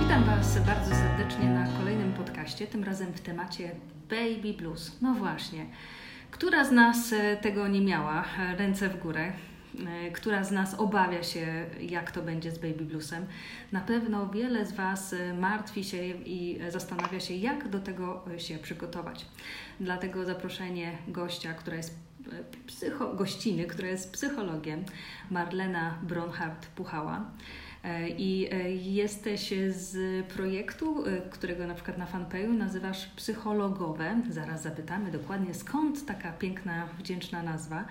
Witam Was bardzo serdecznie na kolejnym podcaście, tym razem w temacie Baby Blues. No właśnie, która z nas e, tego nie miała? E, Ręce w górę. E, Która z nas obawia się, jak to będzie z Baby Bluesem? Na pewno wiele z Was martwi się i zastanawia się, jak do tego się przygotować. Dlatego zaproszenie gościa, która jest psycho, gościny, która jest psychologiem, Marlena Bronhardt-Puchała. E, I e, jesteś z projektu, e, którego na przykład na fanpage'u nazywasz Psychologowe. Zaraz zapytamy dokładnie skąd taka piękna, wdzięczna nazwa.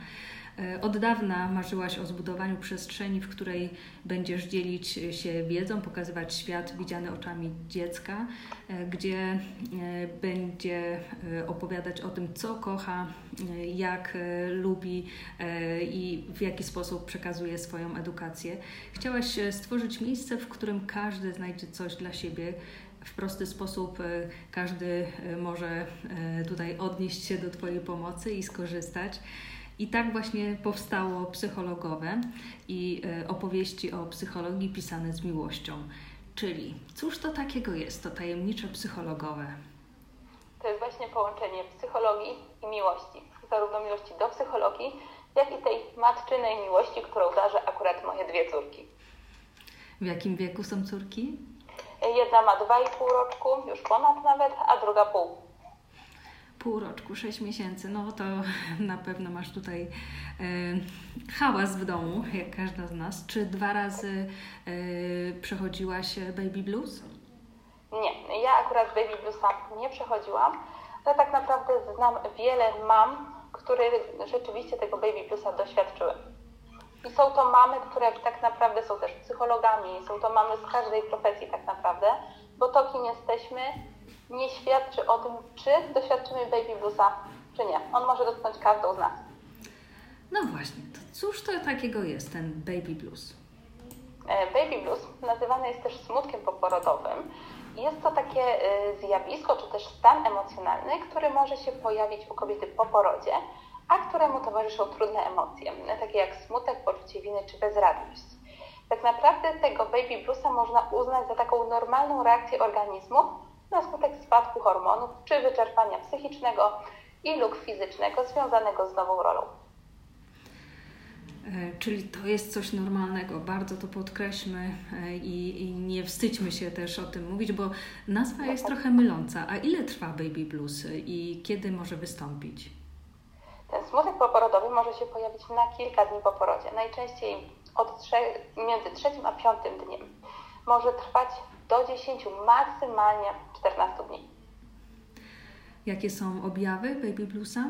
E, Od dawna marzyłaś o zbudowaniu przestrzeni, w której będziesz dzielić się wiedzą, pokazywać świat widziany oczami dziecka, e, gdzie e, będzie opowiadać o tym, co kocha, jak lubi i w jaki sposób przekazuje swoją edukację. Chciałaś stworzyć miejsce, w którym każdy znajdzie coś dla siebie. W prosty sposób każdy może tutaj odnieść się do Twojej pomocy i skorzystać. I tak właśnie powstało psychologowe i e, opowieści o psychologii pisane z miłością. Czyli cóż to takiego jest, to tajemnicze psychologowe? To jest właśnie połączenie psychologii i miłości. Zarówno miłości do psychologii, jak i tej matczynej miłości, którą darzę akurat moje dwie córki. W jakim wieku są córki? Jedna ma 2,5 roczku, już ponad nawet, a druga pół. Pół roczku, miesięcy. No to na pewno masz tutaj e, hałas w domu, jak każda z nas. Czy dwa razy e, przechodziłaś baby blues? Nie, ja akurat baby bluesa nie przechodziłam, ale tak naprawdę znam wiele mam, które rzeczywiście tego baby bluesa doświadczyły. I są to mamy, które tak naprawdę są też psychologami, są to mamy z każdej profesji tak naprawdę, bo to kim jesteśmy nie świadczy o tym, czy doświadczymy baby bluesa, czy nie. On może dotknąć każdą z nas. No właśnie, to cóż to takiego jest ten baby blues? E, Baby blues nazywany jest też smutkiem poporodowym. Jest to takie e, zjawisko, czy też stan emocjonalny, który może się pojawić u kobiety po porodzie, a któremu towarzyszą trudne emocje, takie jak smutek, poczucie winy czy bezradność. Tak naprawdę tego baby bluesa można uznać za taką normalną reakcję organizmu na skutek spadku hormonów czy wyczerpania psychicznego i lub fizycznego związanego z nową rolą. E, Czyli to jest coś normalnego, bardzo to podkreślmy e, i, i nie wstydźmy się też o tym mówić, bo nazwa jest trochę myląca. A ile trwa baby blues i kiedy może wystąpić? Ten smutek poporodowy może się pojawić na kilka dni po porodzie, najczęściej od trzech, między trzecim a piątym dniem. Może trwać do 10, maksymalnie 14 dni. Jakie są objawy baby bluesa?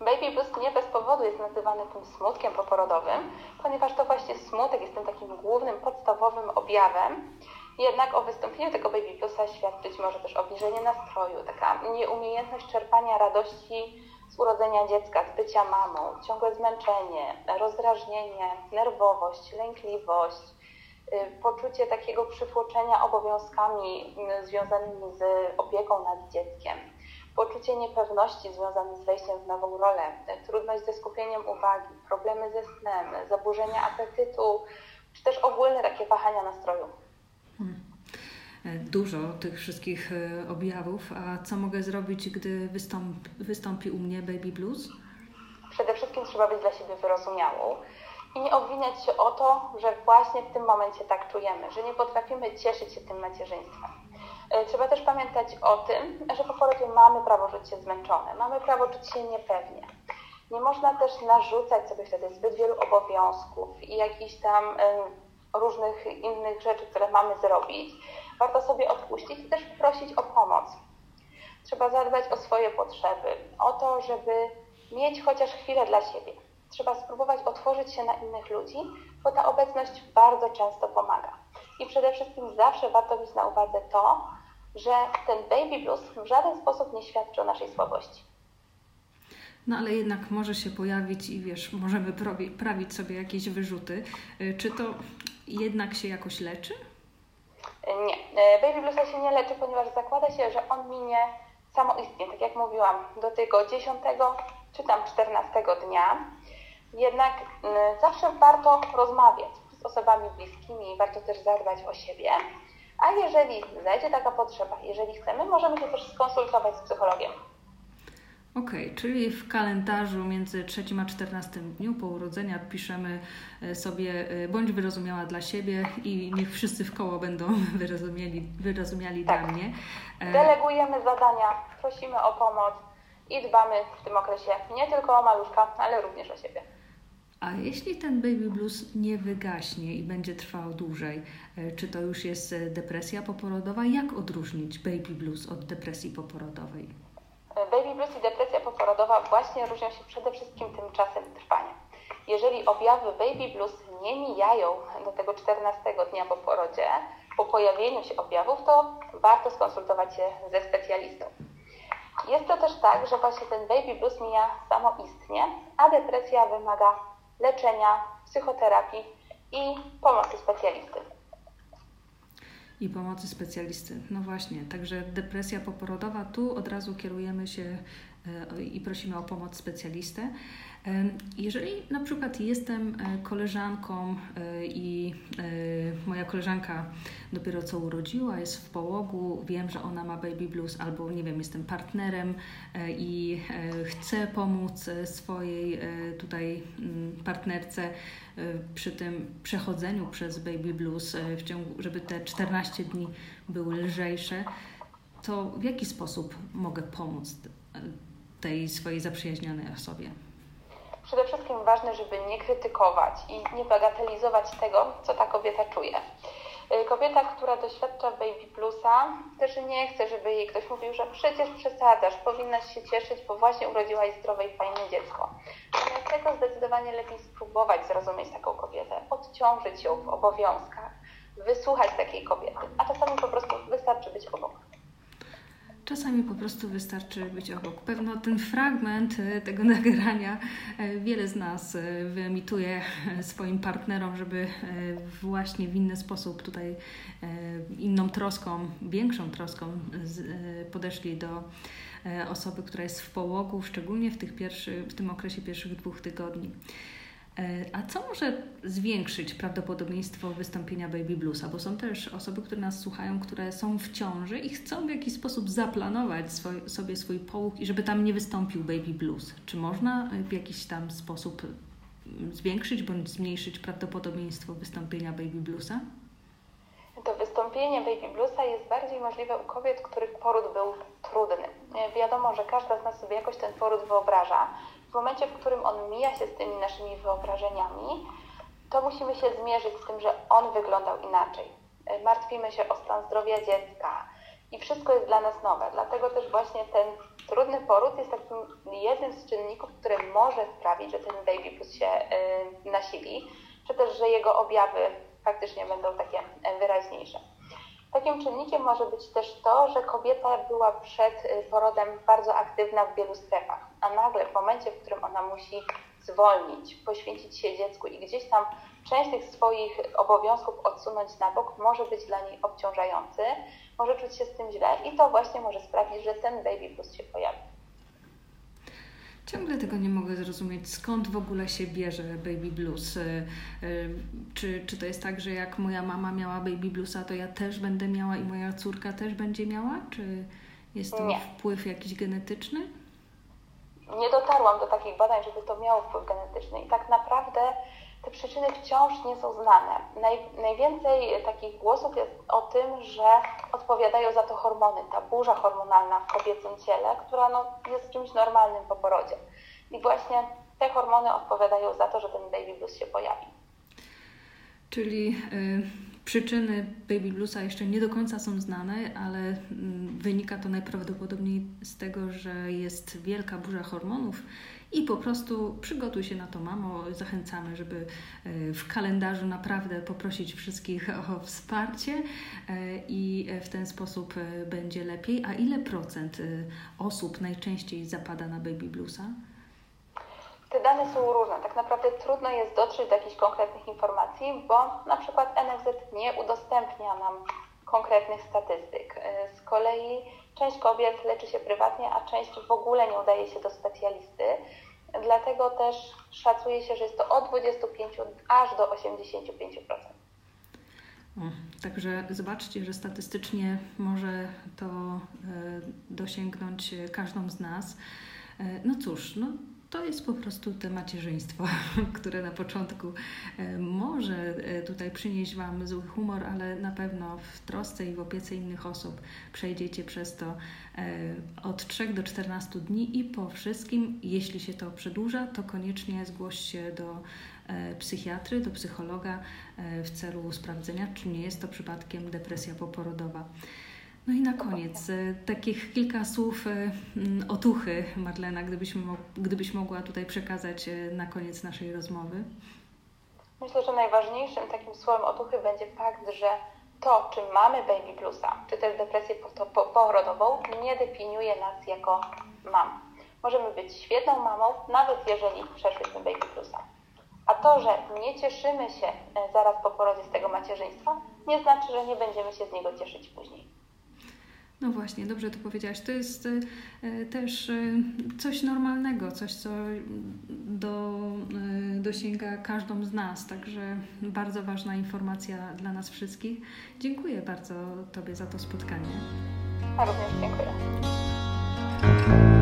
Baby blues nie bez powodu jest nazywany tym smutkiem poporodowym, ponieważ to właśnie smutek jest tym takim głównym, podstawowym objawem. Jednak o wystąpieniu tego baby bluesa świadczyć może też obniżenie nastroju, taka nieumiejętność czerpania radości z urodzenia dziecka, z bycia mamą, ciągłe zmęczenie, rozdrażnienie, nerwowość, lękliwość, poczucie takiego przytłoczenia obowiązkami y, związanymi z opieką nad dzieckiem, poczucie niepewności związane z wejściem w nową rolę, y, trudność ze skupieniem uwagi, problemy ze snem, zaburzenia apetytu, czy też ogólne takie wahania nastroju. E, Dużo tych wszystkich e, objawów. A co mogę zrobić, gdy wystąpi, wystąpi u mnie baby blues? Przede wszystkim trzeba być dla siebie wyrozumiałą i nie obwiniać się o to, że właśnie w tym momencie tak czujemy, że nie potrafimy cieszyć się tym macierzyństwem. E, Trzeba też pamiętać o tym, że po porodzie mamy prawo czuć się zmęczone, mamy prawo czuć się niepewnie. Nie można też narzucać sobie wtedy zbyt wielu obowiązków i jakichś tam em, różnych innych rzeczy, które mamy zrobić. Warto sobie odpuścić i też prosić o pomoc. Trzeba zadbać o swoje potrzeby, o to, żeby mieć chociaż chwilę dla siebie. Trzeba spróbować otworzyć się na innych ludzi, bo ta obecność bardzo często pomaga. I przede wszystkim zawsze warto mieć na uwadze to, że ten baby blues w żaden sposób nie świadczy o naszej słabości. No ale jednak może się pojawić i wiesz, możemy prawić sobie jakieś wyrzuty. Y, Czy to jednak się jakoś leczy? Nie, e, baby bluesa się nie leczy, ponieważ zakłada się, że on minie samoistnie, tak jak mówiłam, do tego 10 czy tam 14 dnia. Jednak zawsze warto rozmawiać z osobami bliskimi, warto też zadbać o siebie. A jeżeli znajdzie taka potrzeba, jeżeli chcemy, możemy się też skonsultować z psychologiem. Okej, okay, czyli w kalendarzu między 3 a 14 dniu po urodzenia piszemy e, sobie e, bądź wyrozumiała dla siebie i niech wszyscy w koło będą wyrozumieli, wyrozumiali tak. dla mnie. E, Delegujemy zadania, prosimy o pomoc i dbamy w tym okresie nie tylko o maluszka, ale również o siebie. A jeśli ten baby blues nie wygaśnie i będzie trwał dłużej, czy to już jest depresja poporodowa? Jak odróżnić baby blues od depresji poporodowej? Baby blues i depresja poporodowa właśnie różnią się przede wszystkim tym czasem trwania. Jeżeli objawy baby blues nie mijają do tego 14 dnia po porodzie, po pojawieniu się objawów, to warto skonsultować się ze specjalistą. Jest to też tak, że właśnie ten baby blues mija samoistnie, a depresja wymaga leczenia, psychoterapii i pomocy specjalisty i pomocy specjalisty. No właśnie, także depresja poporodowa, tu od razu kierujemy się e, i prosimy o pomoc specjalistę. Jeżeli na przykład jestem e, koleżanką e, i moja koleżanka dopiero co urodziła, jest w połogu, wiem, że ona ma baby blues, albo nie wiem, jestem partnerem i chcę pomóc swojej tutaj mm, partnerce przy tym przechodzeniu przez baby blues, w ciągu, żeby te 14 dni były lżejsze, to w jaki sposób mogę pomóc tej swojej zaprzyjaźnionej osobie? Przede wszystkim ważne, żeby nie krytykować i nie bagatelizować tego, co ta kobieta czuje. Y, kobieta, która doświadcza baby bluesa, też nie chce, żeby jej ktoś mówił, że przecież przesadzasz, powinnaś się cieszyć, bo właśnie urodziłaś zdrowe i fajne dziecko. Dlatego zdecydowanie lepiej spróbować zrozumieć taką kobietę, odciążyć ją w obowiązkach, wysłuchać takiej kobiety, a czasami po prostu wystarczy być obok. Czasami po prostu wystarczy być obok. Pewno ten fragment e, tego nagrania e, wiele z nas e, wyemituje swoim partnerom, żeby właśnie w inny sposób tutaj inną troską, większą troską podeszli do osoby, która jest w połogu, szczególnie w, tych pierwszy, w tym okresie pierwszych dwóch tygodni. E, a co może zwiększyć prawdopodobieństwo wystąpienia baby bluesa? Bo są też osoby, które nas słuchają, które są w ciąży i chcą w jakiś sposób zaplanować swoj, sobie swój połóg i żeby tam nie wystąpił baby blues. Czy można w jakiś tam sposób zwiększyć bądź zmniejszyć prawdopodobieństwo wystąpienia baby bluesa? Wystąpienie baby bluesa jest bardziej możliwe u kobiet, których poród był trudny. Wiadomo, że każda z nas sobie jakoś ten poród wyobraża w momencie, w którym on mija się z tymi naszymi wyobrażeniami, to musimy się zmierzyć z tym, że on wyglądał inaczej. Martwimy się o stan zdrowia dziecka i wszystko jest dla nas nowe. Dlatego też właśnie ten trudny poród jest takim jednym z czynników, który może sprawić, że ten baby plus się y, nasili, czy też, że jego objawy faktycznie będą takie wyraźniejsze. Takim czynnikiem może być też to, że kobieta była przed y, porodem bardzo aktywna w wielu strefach, a nagle w momencie, w którym ona musi zwolnić, poświęcić się dziecku i gdzieś tam część tych swoich obowiązków odsunąć na bok, może być dla niej obciążający, może czuć się z tym źle i to właśnie może sprawić, że ten baby plus się pojawi. Ciągle tego nie mogę zrozumieć, skąd w ogóle się bierze baby blues. Y, y, czy, czy to jest tak, że jak moja mama miała baby bluesa, to ja też będę miała i moja córka też będzie miała? Czy jest to nie. wpływ jakiś genetyczny? Nie dotarłam do takich badań, żeby to miało wpływ genetyczny. I tak naprawdę te przyczyny wciąż nie są znane. Naj, najwięcej takich głosów jest o tym, że odpowiadają za to hormony, ta burza hormonalna w kobiecym ciele, która no, jest czymś normalnym po porodzie. I właśnie te hormony odpowiadają za to, że ten baby blues się pojawi. Czyli y, przyczyny baby bluesa jeszcze nie do końca są znane, ale y, wynika to najprawdopodobniej z tego, że jest wielka burza hormonów i po prostu przygotuj się na to, mamo. Zachęcamy, żeby e, w kalendarzu naprawdę poprosić wszystkich o wsparcie e, i w ten sposób e, będzie lepiej. A ile procent osób najczęściej zapada na baby bluesa? Te dane są różne. Tak naprawdę trudno jest dotrzeć do jakichś konkretnych informacji, bo na przykład NFZ nie udostępnia nam konkretnych statystyk. Z kolei część kobiet leczy się prywatnie, a część w ogóle nie udaje się do specjalisty. dlatego też szacuje się, że jest to od 25 aż do 85%. O, także zobaczcie, że statystycznie może to e, dosięgnąć każdą z nas. E, no cóż, no to jest po prostu te macierzyństwo, które na początku e, może e, tutaj przynieść Wam zły humor, ale na pewno w trosce i w opiece innych osób przejdziecie przez to e, od 3 do 14 dni i po wszystkim, jeśli się to przedłuża, to koniecznie zgłoś się do psychiatry, do psychologa w celu sprawdzenia, czy nie jest to przypadkiem depresja poporodowa. No i na koniec e, takich kilka słów e, otuchy, Marlena, gdybyś, gdybyś mogła tutaj przekazać e, na koniec naszej rozmowy. Myślę, że najważniejszym takim słowem otuchy będzie fakt, że to, czy mamy baby bluesa, czy też depresję porodową, nie definiuje nas jako mam. Możemy być świetną mamą, nawet jeżeli przeszłyśmy baby bluesa. A to, że nie cieszymy się zaraz po porodzie z tego macierzyństwa, nie znaczy, że nie będziemy się z niego cieszyć później. No właśnie, dobrze to powiedziałaś. To jest e, też e, coś normalnego, coś, co do, e, dosięga każdą z nas. Także bardzo ważna informacja dla nas wszystkich. Dziękuję bardzo Tobie za to spotkanie. Również dziękuję.